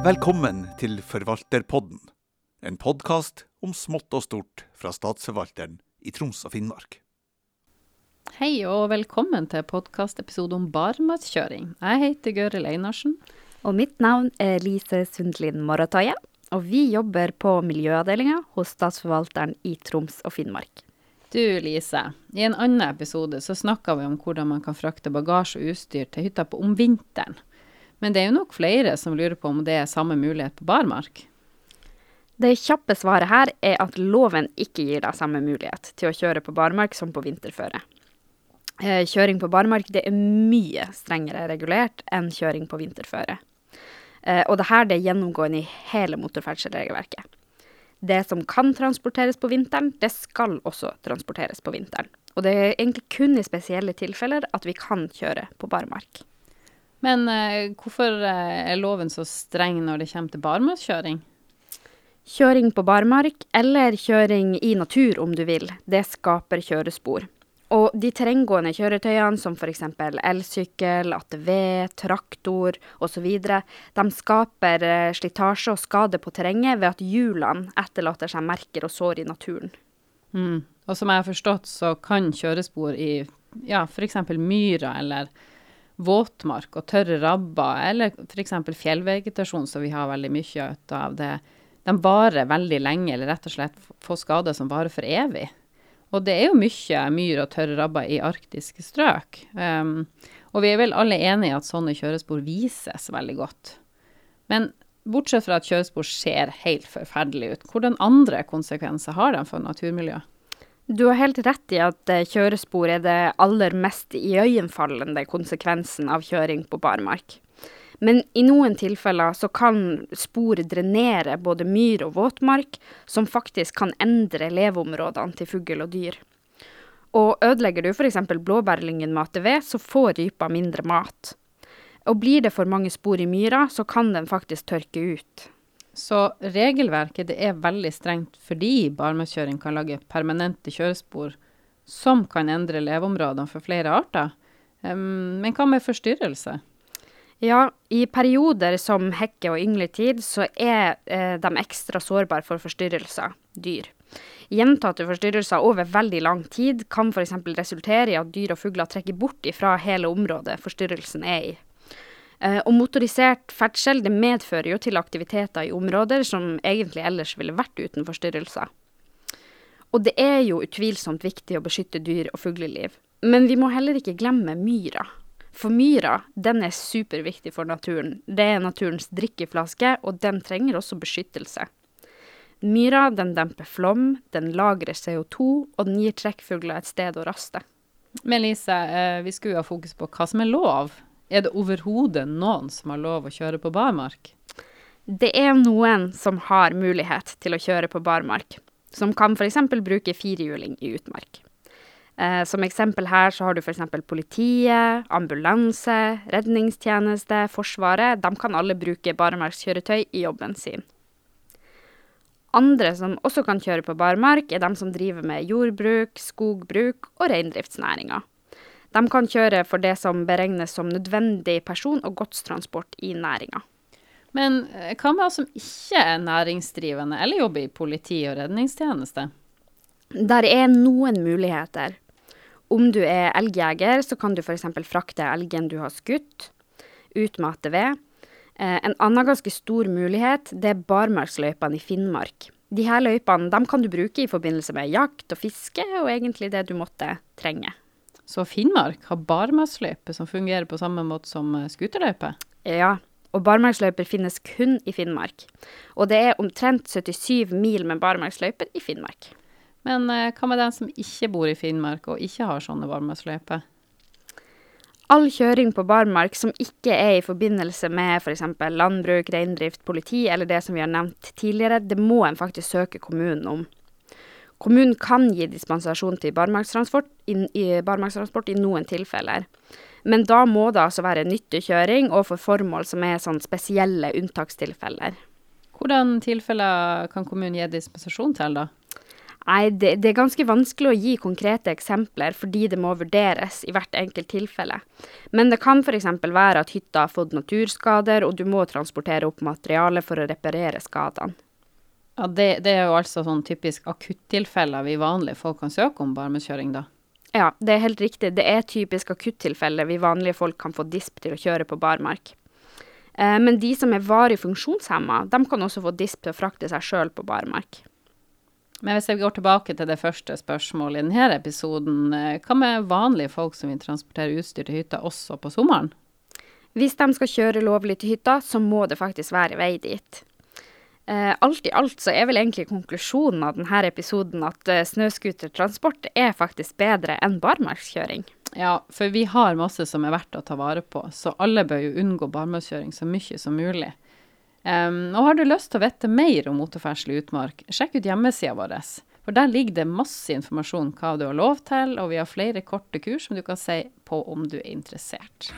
Velkommen til Forvalterpodden, en podkast om smått og stort fra Statsforvalteren i Troms og Finnmark. Hei og velkommen til podkastepisode om barmarkskjøring. Jeg heter Gøril Einarsen. Og mitt navn er Lise Sundlin Moratoye, og vi jobber på miljøavdelinga hos Statsforvalteren i Troms og Finnmark. Du Lise, i en annen episode så snakka vi om hvordan man kan frakte bagasje og utstyr til hytta på om vinteren. Men det er jo nok flere som lurer på om det er samme mulighet på barmark? Det kjappe svaret her er at loven ikke gir deg samme mulighet til å kjøre på barmark som på vinterføre. Eh, kjøring på barmark er mye strengere regulert enn kjøring på vinterføre. Eh, og det er gjennomgående i hele motorferdselregelverket. Det som kan transporteres på vinteren, det skal også transporteres på vinteren. Og det er egentlig kun i spesielle tilfeller at vi kan kjøre på barmark. Men eh, hvorfor eh, er loven så streng når det kommer til barmarkskjøring? Kjøring på barmark, eller kjøring i natur om du vil, det skaper kjørespor. Og de terrenggående kjøretøyene som f.eks. elsykkel, ATV, traktor osv., de skaper eh, slitasje og skade på terrenget ved at hjulene etterlater seg merker og sår i naturen. Mm. Og som jeg har forstått, så kan kjørespor i ja, f.eks. myra eller våtmark og tørre rabber, eller f.eks. fjellvegetasjon, som vi har veldig mye av det, de varer veldig lenge, eller rett og slett får skader som varer for evig. Og det er jo mye myr og tørre rabber i arktiske strøk. Um, og vi er vel alle enige i at sånne kjørespor vises veldig godt. Men bortsett fra at kjørespor ser helt forferdelig ut, hvordan andre konsekvenser har de for naturmiljøet? Du har helt rett i at eh, kjørespor er det aller mest iøynefallende konsekvensen av kjøring på barmark. Men i noen tilfeller så kan spor drenere både myr og våtmark, som faktisk kan endre leveområdene til fugl og dyr. Og ødelegger du f.eks. blåbærlyngen med ATV, så får rypa mindre mat. Og blir det for mange spor i myra, så kan den faktisk tørke ut. Så regelverket er veldig strengt fordi barmarkskjøring kan lage permanente kjørespor som kan endre leveområdene for flere arter. Men hva med forstyrrelse? Ja, i perioder som hekke- og yngletid så er eh, de ekstra sårbare for forstyrrelser, dyr. Gjentatte forstyrrelser over veldig lang tid kan f.eks. resultere i at dyr og fugler trekker bort ifra hele området forstyrrelsen er i. Eh, og motorisert ferdsel det medfører jo til aktiviteter i områder som egentlig ellers ville vært uten forstyrrelser. Og det er jo utvilsomt viktig å beskytte dyr og fugleliv. Men vi må heller ikke glemme myra. For myra, den er superviktig for naturen. Det er naturens drikkeflaske, og den trenger også beskyttelse. Myra den demper flom, den lagrer CO2, og den gir trekkfugler et sted å raste. Men Lise, eh, vi skulle jo ha fokus på hva som er lov. Er det overhodet noen som har lov å kjøre på barmark? Det er noen som har mulighet til å kjøre på barmark, som kan f.eks. bruke firehjuling i utmark. Eh, som eksempel her så har du f.eks. politiet, ambulanse, redningstjeneste, Forsvaret. De kan alle bruke barmarkskjøretøy i jobben sin. Andre som også kan kjøre på barmark, er de som driver med jordbruk, skogbruk og reindriftsnæringa. De kan kjøre for det som beregnes som nødvendig person- og godstransport i næringa. Men eh, hva med oss som ikke er næringsdrivende eller jobber i politi og redningstjeneste? Der er noen muligheter. Om du er elgjeger, så kan du f.eks. frakte elgen du har skutt, ut ved. Eh, en annen ganske stor mulighet det er barmarksløypene i Finnmark. De her løypene de kan du bruke i forbindelse med jakt og fiske, og egentlig det du måtte trenge. Så Finnmark har barmarksløype som fungerer på samme måte som eh, skuterløype? Ja, og barmarksløyper finnes kun i Finnmark. Og det er omtrent 77 mil med barmarksløyper i Finnmark. Men eh, hva med den som ikke bor i Finnmark og ikke har sånne barmarksløyper? All kjøring på barmark som ikke er i forbindelse med f.eks. landbruk, reindrift, politi eller det som vi har nevnt tidligere, det må en faktisk søke kommunen om. Kommunen kan gi dispensasjon til barmarkstransport i, i, barmarkstransport i noen tilfeller. Men da må det altså være nyttekjøring og for formål som er sånn spesielle unntakstilfeller. Hvordan tilfeller kan kommunen gi dispensasjon til, da? Nei, det, det, er ganske vanskelig å gi konkrete eksempler fordi det må vurderes i hvert enkelt tilfelle. Men det kan f.eks. være at hytta har fått naturskader, og du må transportere opp materiale for å reparere skadene. Ja, det, det er jo altså sånn typisk akuttilfeller vi vanlige folk kan søke om barmekjøring, da? Ja, det er helt riktig. Det er typisk akuttilfeller vi vanlige folk kan få disp til å kjøre på barmark. Eh, men de som er varig funksjonshemma, de kan også få disp til å frakte seg sjøl på barmark. Men hvis jeg går tilbake til det første spørsmålet i denne episoden, eh, hva med vanlige folk som vil transportere utstyr til hytta også på sommeren? Hvis de skal kjøre lovlig til hytta, så må det faktisk være vei dit. Eh, alt i alt så er vel egentlig konklusjonen av denne episoden at eh, snøscootertransport er faktisk bedre enn barmarkskjøring. Ja, for vi har masse som er verdt å ta vare på, så alle bør jo unngå barmarkskjøring så mye som mulig. Um, og har du lyst til å vite mer om motorferdsel i utmark, sjekk ut hjemmesida vår. For der ligger det masse informasjon hva du har lov til, og vi har flere korte kurs som du kan se på om du er interessert.